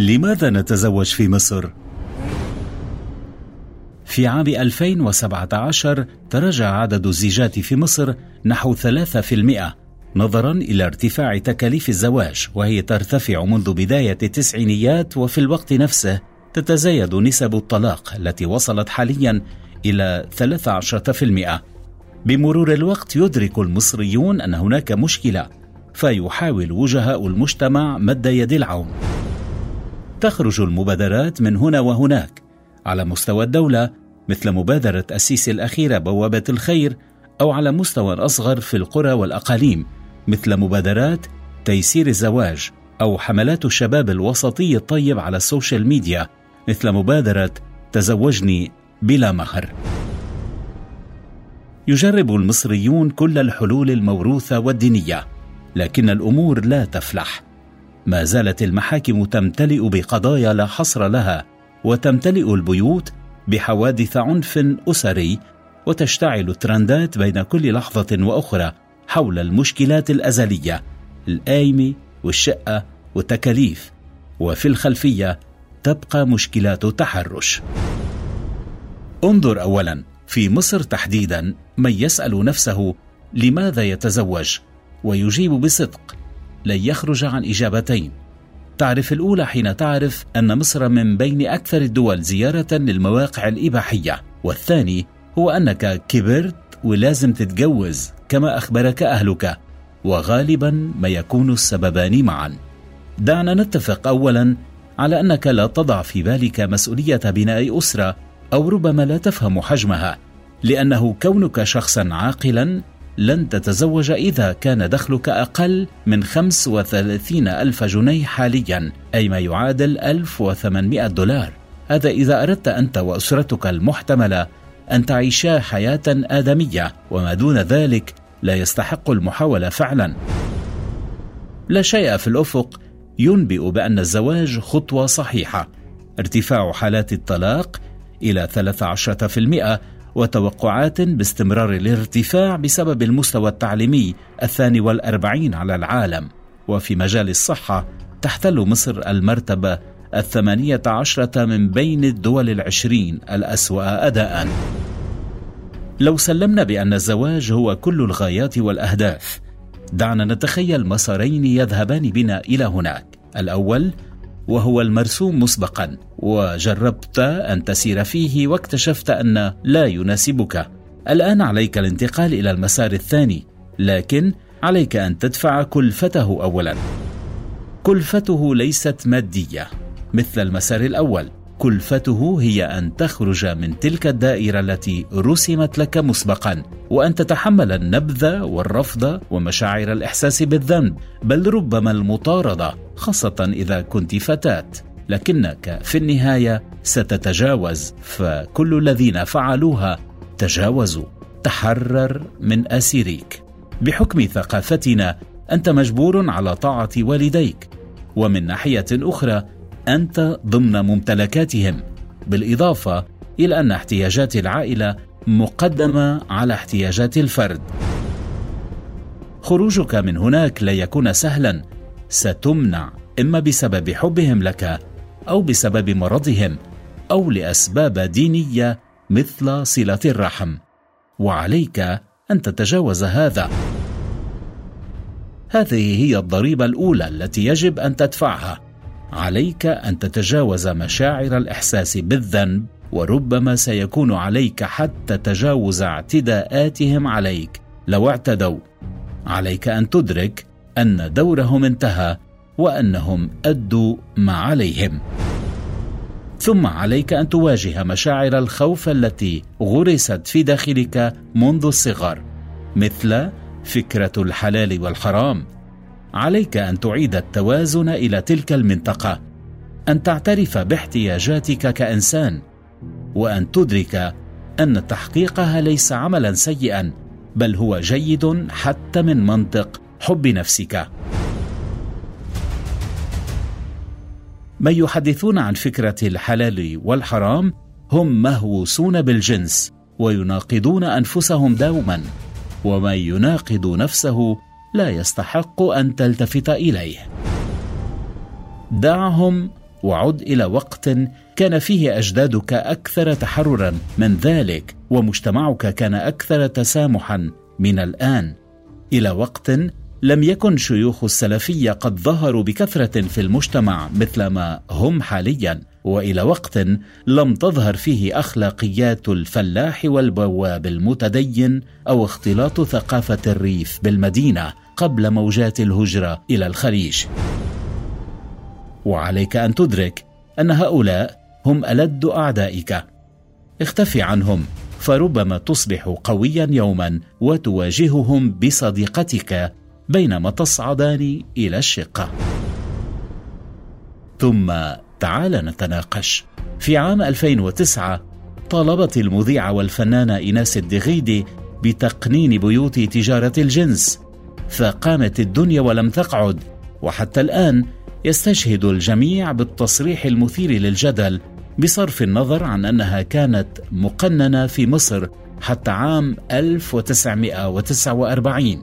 لماذا نتزوج في مصر؟ في عام 2017 تراجع عدد الزيجات في مصر نحو 3% نظرا إلى ارتفاع تكاليف الزواج وهي ترتفع منذ بداية التسعينيات وفي الوقت نفسه تتزايد نسب الطلاق التي وصلت حاليا إلى 13% بمرور الوقت يدرك المصريون أن هناك مشكلة فيحاول وجهاء المجتمع مد يد العون تخرج المبادرات من هنا وهناك على مستوى الدولة مثل مبادرة السيسي الأخيرة بوابة الخير أو على مستوى أصغر في القرى والأقاليم مثل مبادرات تيسير الزواج أو حملات الشباب الوسطي الطيب على ال social media مثل مبادرة تزوجني بلا مهر. يجرب المصريون كل الحلول الموروثة والدينية، لكن الأمور لا تفلح. ما زالت المحاكم تمتلئ بقضايا لا حصر لها، وتمتلئ البيوت بحوادث عنف أسري، وتشتعل الترندات بين كل لحظة وأخرى حول المشكلات الأزلية الآيمة والشقة والتكاليف وفي الخلفية تبقى مشكلات التحرش انظر اولا في مصر تحديدا من يسأل نفسه لماذا يتزوج ويجيب بصدق لن يخرج عن إجابتين. تعرف الأولى حين تعرف أن مصر من بين أكثر الدول زيارة للمواقع الإباحية والثاني هو أنك كبرت ولازم تتجوز كما أخبرك أهلك وغالبا ما يكون السببان معا. دعنا نتفق اولا على أنك لا تضع في بالك مسؤولية بناء أسرة أو ربما لا تفهم حجمها لأنه كونك شخصا عاقلا لن تتزوج إذا كان دخلك أقل من 35 ألف جنيه حاليا أي ما يعادل 1800 دولار. هذا إذا أردت أنت وأسرتك المحتملة أن تعيشا حياة آدمية وما دون ذلك لا يستحق المحاولة فعلا. لا شيء في الأفق ينبئ بأن الزواج خطوة صحيحة. ارتفاع حالات الطلاق إلى 13% وتوقعات باستمرار الارتفاع بسبب المستوى التعليمي الثاني والأربعين على العالم. وفي مجال الصحة تحتل مصر المرتبة الثمانية عشرة من بين الدول العشرين الأسوأ أداءً. لو سلمنا بأن الزواج هو كل الغايات والأهداف دعنا نتخيل مسارين يذهبان بنا إلى هناك. الأول وهو المرسوم مسبقا وجربت أن تسير فيه واكتشفت أن لا يناسبك. الآن عليك الانتقال إلى المسار الثاني لكن عليك أن تدفع كلفته اولا. كلفته ليست مادية مثل المسار الأول. كلفته هي أن تخرج من تلك الدائرة التي رسمت لك مسبقا وأن تتحمل النبذ والرفض ومشاعر الإحساس بالذنب. بل ربما المطاردة خاصة إذا كنت فتاة. لكنك في النهاية ستتجاوز فكل الذين فعلوها تجاوزوا. تحرر من أسيريك. بحكم ثقافتنا أنت مجبور على طاعة والديك. ومن ناحية أخرى أنت ضمن ممتلكاتهم بالإضافة إلى أن احتياجات العائلة مقدمة على احتياجات الفرد. خروجك من هناك لا يكون سهلا ستمنع إما بسبب حبهم لك أو بسبب مرضهم أو لأسباب دينية مثل صلة الرحم. وعليك أن تتجاوز هذا. هذه هي الضريبة الأولى التي يجب أن تدفعها. عليك أن تتجاوز مشاعر الإحساس بالذنب وربما سيكون عليك حتى تجاوز اعتداءاتهم عليك. لو اعتدوا عليك أن تدرك أن دورهم انتهى وأنهم أدوا ما عليهم. ثم عليك أن تواجه مشاعر الخوف التي غرست في داخلك منذ الصغر مثل فكرة الحلال والحرام. عليك أن تعيد التوازن إلى تلك المنطقة أن تعترف باحتياجاتك كإنسان وأن تدرك أن تحقيقها ليس عملا سيئا بل هو جيد حتى من منطق حب نفسك. من يحدثون عن فكرة الحلال والحرام هم مهووسون بالجنس ويناقضون أنفسهم دوما ومن يناقض نفسه لا يستحق أن تلتفت إليه. دعهم وعد إلى وقت كان فيه أجدادك أكثر تحررا من ذلك ومجتمعك كان أكثر تسامحا من الآن. إلى وقت لم يكن شيوخ السلفية قد ظهروا بكثرة في المجتمع مثل ما هم حاليا. وإلى وقت لم تظهر فيه أخلاقيات الفلاح والبواب المتدين أو اختلاط ثقافة الريف بالمدينة قبل موجات الهجرة إلى الخليج. وعليك أن تدرك أن هؤلاء هم ألد أعدائك. اختفي عنهم فربما تصبح قويا يوما وتواجههم بصديقتك بينما تصعدان إلى الشقة. ثم تعال نتناقش. في عام 2009 طالبت المذيعة والفنانة إيناس الدغيدي بتقنين بيوت تجارة الجنس فقامت الدنيا ولم تقعد وحتى الآن يستشهد الجميع بالتصريح المثير للجدل بصرف النظر عن أنها كانت مقننة في مصر حتى عام 1949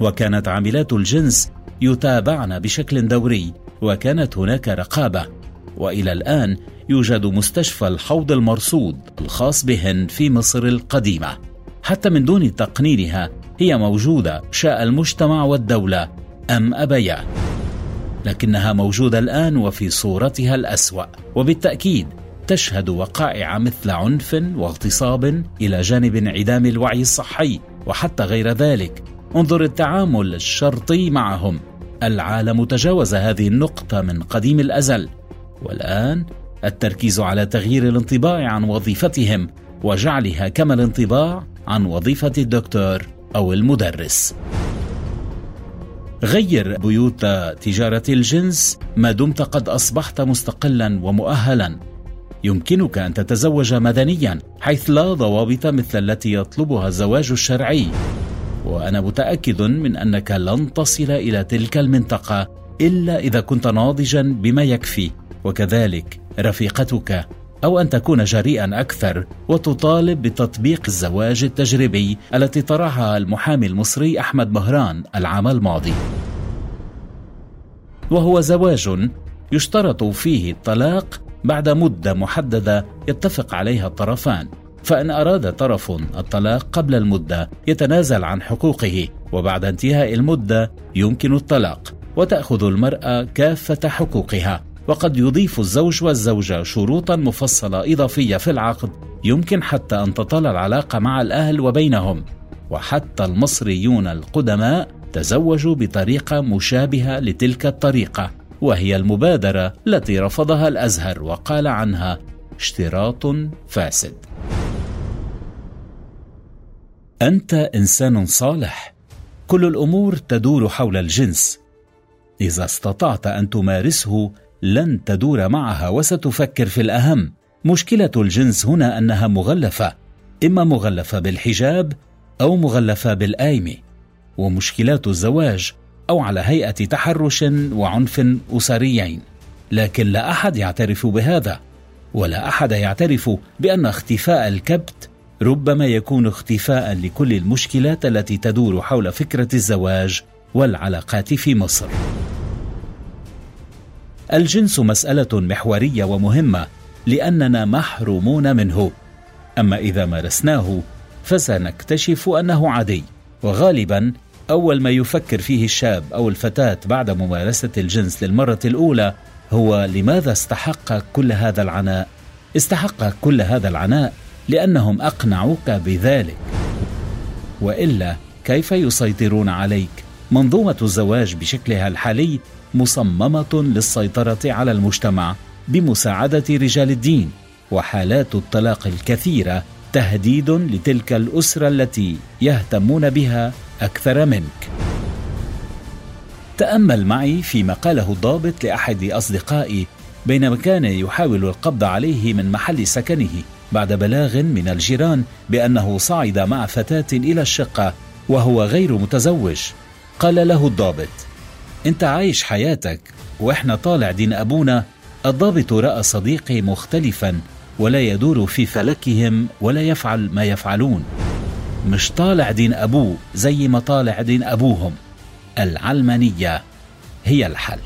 وكانت عاملات الجنس يتابعن بشكل دوري وكانت هناك رقابة. وإلى الآن يوجد مستشفى الحوض المرصود الخاص بهن في مصر القديمة. حتى من دون تقنينها هي موجودة شاء المجتمع والدولة أم أبيا. لكنها موجودة الآن وفي صورتها الأسوأ. وبالتأكيد تشهد وقائع مثل عنف واغتصاب إلى جانب انعدام الوعي الصحي وحتى غير ذلك انظر التعامل الشرطي معهم. العالم تجاوز هذه النقطة من قديم الأزل. والآن التركيز على تغيير الانطباع عن وظيفتهم وجعلها كما الانطباع عن وظيفة الدكتور أو المدرس. غير بيوت تجارة الجنس ما دمت قد أصبحت مستقلا ومؤهلا. يمكنك أن تتزوج مدنيا حيث لا ضوابط مثل التي يطلبها الزواج الشرعي. وأنا متأكد من أنك لن تصل إلى تلك المنطقة إلا إذا كنت ناضجا بما يكفي. وكذلك رفيقتك أو أن تكون جريئا أكثر وتطالب بتطبيق الزواج التجريبي التي طرحها المحامي المصري أحمد مهران العام الماضي. وهو زواج يشترط فيه الطلاق بعد مدة محددة يتفق عليها الطرفان فإن أراد طرف الطلاق قبل المدة يتنازل عن حقوقه وبعد انتهاء المدة يمكن الطلاق وتأخذ المرأة كافة حقوقها. وقد يضيف الزوج والزوجة شروطا مفصلة إضافية في العقد يمكن حتى أن تطال العلاقة مع الأهل وبينهم. وحتى المصريون القدماء تزوجوا بطريقة مشابهة لتلك الطريقة وهي المبادرة التي رفضها الأزهر وقال عنها اشتراط فاسد. أنت إنسان صالح. كل الأمور تدور حول الجنس. إذا استطعت أن تمارسه لن تدور معها وستفكر في الأهم. مشكلة الجنس هنا أنها مغلفة إما مغلفة بالحجاب أو مغلفة بالآيم. ومشكلات الزواج أو على هيئة تحرش وعنف أسريين. لكن لا أحد يعترف بهذا ولا أحد يعترف بأن اختفاء الكبت ربما يكون اختفاء لكل المشكلات التي تدور حول فكرة الزواج والعلاقات في مصر. الجنس مسألة محورية ومهمة لأننا محرومون منه. أما إذا مارسناه فسنكتشف أنه عادي. وغالبا أول ما يفكر فيه الشاب أو الفتاة بعد ممارسة الجنس للمرة الأولى هو لماذا استحق كل هذا العناء؟ استحق كل هذا العناء لأنهم أقنعوك بذلك. وإلا كيف يسيطرون عليك؟ منظومة الزواج بشكلها الحالي مصممة للسيطرة على المجتمع بمساعدة رجال الدين وحالات الطلاق الكثيرة تهديد لتلك الأسرة التي يهتمون بها أكثر منك. تأمل معي فيما قاله الضابط لأحد أصدقائي بينما كان يحاول القبض عليه من محل سكنه بعد بلاغ من الجيران بأنه صعد مع فتاة إلى الشقة وهو غير متزوج. قال له الضابط انت عايش حياتك وإحنا طالع دين أبونا الضابط رأى صديقي مختلفا ولا يدور في فلكهم ولا يفعل ما يفعلون. مش طالع دين أبوه زي ما طالع دين أبوهم. العلمانية هي الحل.